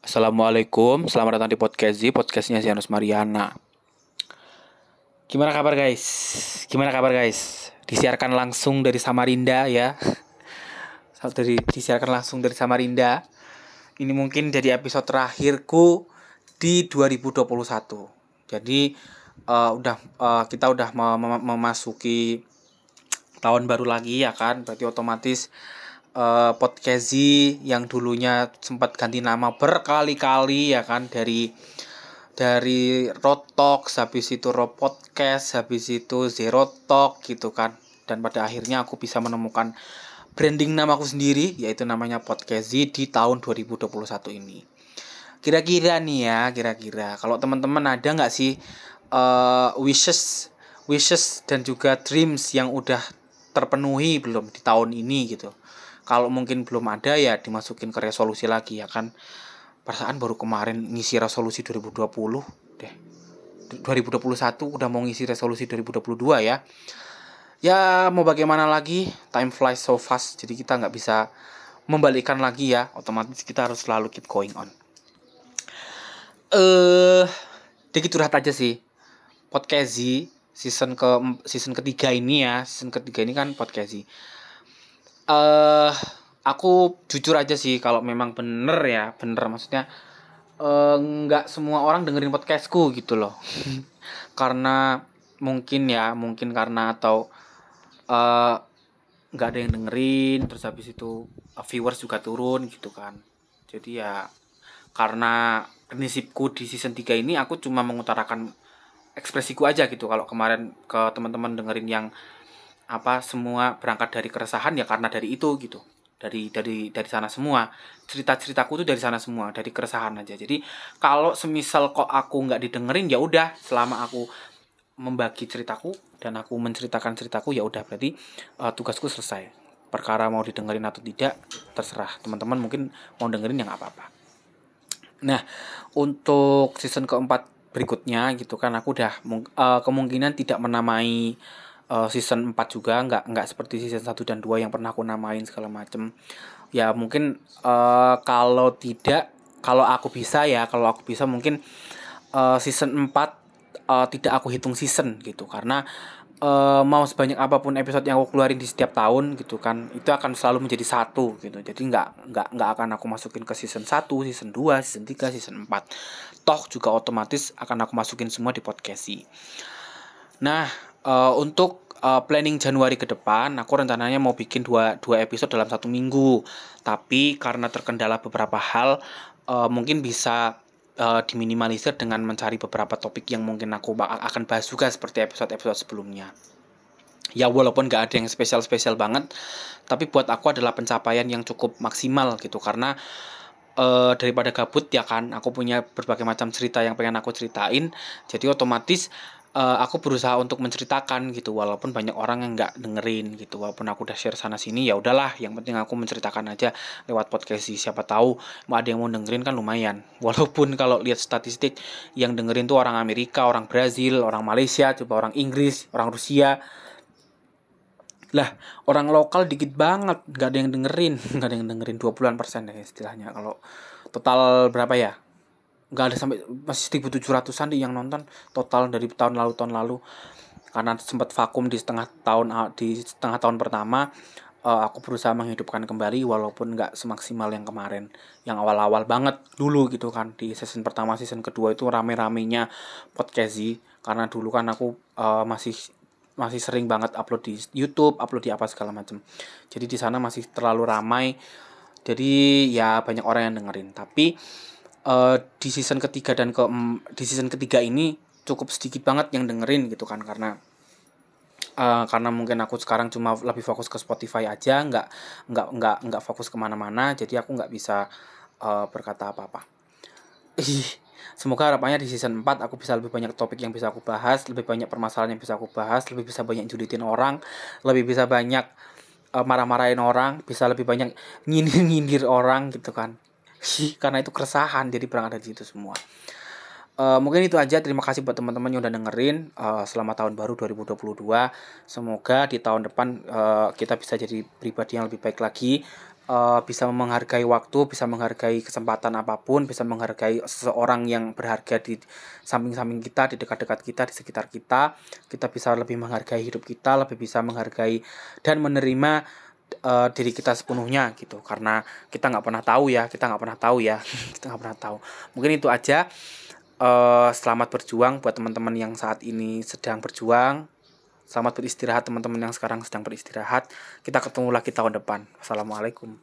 Assalamualaikum, selamat datang di podcast Z, podcastnya Sianus Mariana. Gimana kabar guys? Gimana kabar guys? Disiarkan langsung dari Samarinda ya. Dari disiarkan langsung dari Samarinda. Ini mungkin jadi episode terakhirku di 2021. Jadi uh, udah uh, kita udah mem memasuki tahun baru lagi ya kan, berarti otomatis uh, podcast yang dulunya sempat ganti nama berkali-kali ya kan dari dari Rotok, habis itu Podcast, habis itu Zero Talk gitu kan. Dan pada akhirnya aku bisa menemukan branding namaku sendiri yaitu namanya Podcast di tahun 2021 ini. Kira-kira nih ya, kira-kira kalau teman-teman ada nggak sih uh, wishes wishes dan juga dreams yang udah terpenuhi belum di tahun ini gitu kalau mungkin belum ada ya dimasukin ke resolusi lagi ya kan. Perasaan baru kemarin ngisi resolusi 2020 deh. 2021 udah mau ngisi resolusi 2022 ya. Ya mau bagaimana lagi? Time flies so fast jadi kita nggak bisa membalikkan lagi ya. Otomatis kita harus selalu keep going on. Eh uh, dikit curhat aja sih. Podcast season ke season ketiga ini ya. Season ketiga ini kan podcast uh, aku jujur aja sih kalau memang bener ya bener maksudnya eh, nggak uh, semua orang dengerin podcastku gitu loh. Karena mungkin ya mungkin karena atau eh, nggak uh, ada yang dengerin terus habis itu uh, viewers juga turun gitu kan. Jadi ya karena prinsipku di season 3 ini aku cuma mengutarakan ekspresiku aja gitu. Kalau kemarin ke teman-teman dengerin yang apa semua berangkat dari keresahan ya karena dari itu gitu. Dari dari dari sana semua. Cerita ceritaku tuh dari sana semua dari keresahan aja. Jadi kalau semisal kok aku nggak didengerin ya udah selama aku membagi ceritaku dan aku menceritakan ceritaku ya udah berarti uh, tugasku selesai. Perkara mau didengerin atau tidak terserah. Teman-teman mungkin mau dengerin ya nggak apa-apa. Nah untuk season keempat berikutnya gitu kan aku udah uh, kemungkinan tidak menamai uh, season 4 juga nggak nggak seperti season 1 dan 2 yang pernah aku namain segala macem. Ya mungkin uh, kalau tidak kalau aku bisa ya kalau aku bisa mungkin uh, season 4 uh, tidak aku hitung season gitu. Karena uh, mau sebanyak apa pun episode yang aku keluarin di setiap tahun gitu kan itu akan selalu menjadi satu gitu. Jadi nggak nggak nggak akan aku masukin ke season 1 season 2 season 3 season 4 toh juga otomatis akan aku masukin semua di podcast nah uh, untuk uh, planning Januari ke depan, aku rencananya mau bikin dua, dua episode dalam satu minggu. Tapi karena terkendala beberapa hal, uh, mungkin bisa uh, diminimalisir dengan mencari beberapa topik yang mungkin aku akan bahas juga seperti episode-episode sebelumnya. Ya walaupun gak ada yang spesial-spesial banget, tapi buat aku adalah pencapaian yang cukup maksimal gitu karena uh, daripada gabut ya kan, aku punya berbagai macam cerita yang pengen aku ceritain, jadi otomatis uh, aku berusaha untuk menceritakan gitu walaupun banyak orang yang nggak dengerin gitu walaupun aku udah share sana sini ya udahlah yang penting aku menceritakan aja lewat podcast sih siapa tahu mau ada yang mau dengerin kan lumayan. Walaupun kalau lihat statistik yang dengerin tuh orang Amerika orang Brazil orang Malaysia coba orang Inggris orang Rusia. Lah orang lokal dikit banget nggak ada yang dengerin. Nggak ada yang dengerin 20-an persen deh istilahnya kalau total berapa ya nggak ada sampai masih 1700-an yang nonton total dari tahun lalu tahun lalu. Karena sempat vakum di setengah tahun di setengah tahun pertama uh, aku berusaha menghidupkan kembali walaupun nggak semaksimal yang kemarin. Yang awal-awal banget dulu gitu kan di season pertama season kedua itu rame-ramenya podcast karena dulu kan aku uh, masih masih sering banget upload di YouTube upload di apa segala macam jadi di sana masih terlalu ramai. Jadi ya banyak orang yang dengerin. Tapi uh, di season ketiga dan ke di season ketiga ini cukup sedikit banget yang dengerin gitu kan karena uh, karena mungkin aku sekarang cuma lebih fokus ke Spotify aja nggak nggak nggak nggak fokus ke mana-mana jadi aku nggak bisa uh, berkata apa-apa. Semoga harapannya di season 4 aku bisa lebih banyak topik yang bisa aku bahas lebih banyak permasalahan yang bisa aku bahas lebih bisa banyak julitin orang lebih bisa banyak uh, marah-marahin orang bisa lebih banyak nyindir-nyindir orang gitu kan karena itu keresahan jadi berangkat dari situ semua. Uh, mungkin itu aja. Terima kasih buat teman-teman yang udah dengerin uh, selamat tahun baru 2022 semoga di tahun depan uh, kita bisa jadi pribadi yang lebih baik lagi. Uh, bisa menghargai waktu, bisa menghargai kesempatan apa pun, bisa menghargai seseorang yang berharga di samping-samping kita, di dekat-dekat kita, di sekitar kita. Kita bisa lebih menghargai hidup kita, lebih bisa menghargai dan menerima uh, diri kita sepenuhnya gitu. Karena kita nggak pernah tahu ya, kita nggak pernah tahu ya, kita nggak pernah tahu. Mungkin itu aja. Uh, selamat berjuang buat teman-teman yang saat ini sedang berjuang Selamat beristirahat teman-teman yang sekarang sedang beristirahat. Kita ketemu lagi tahun depan. Wassalamualaikum.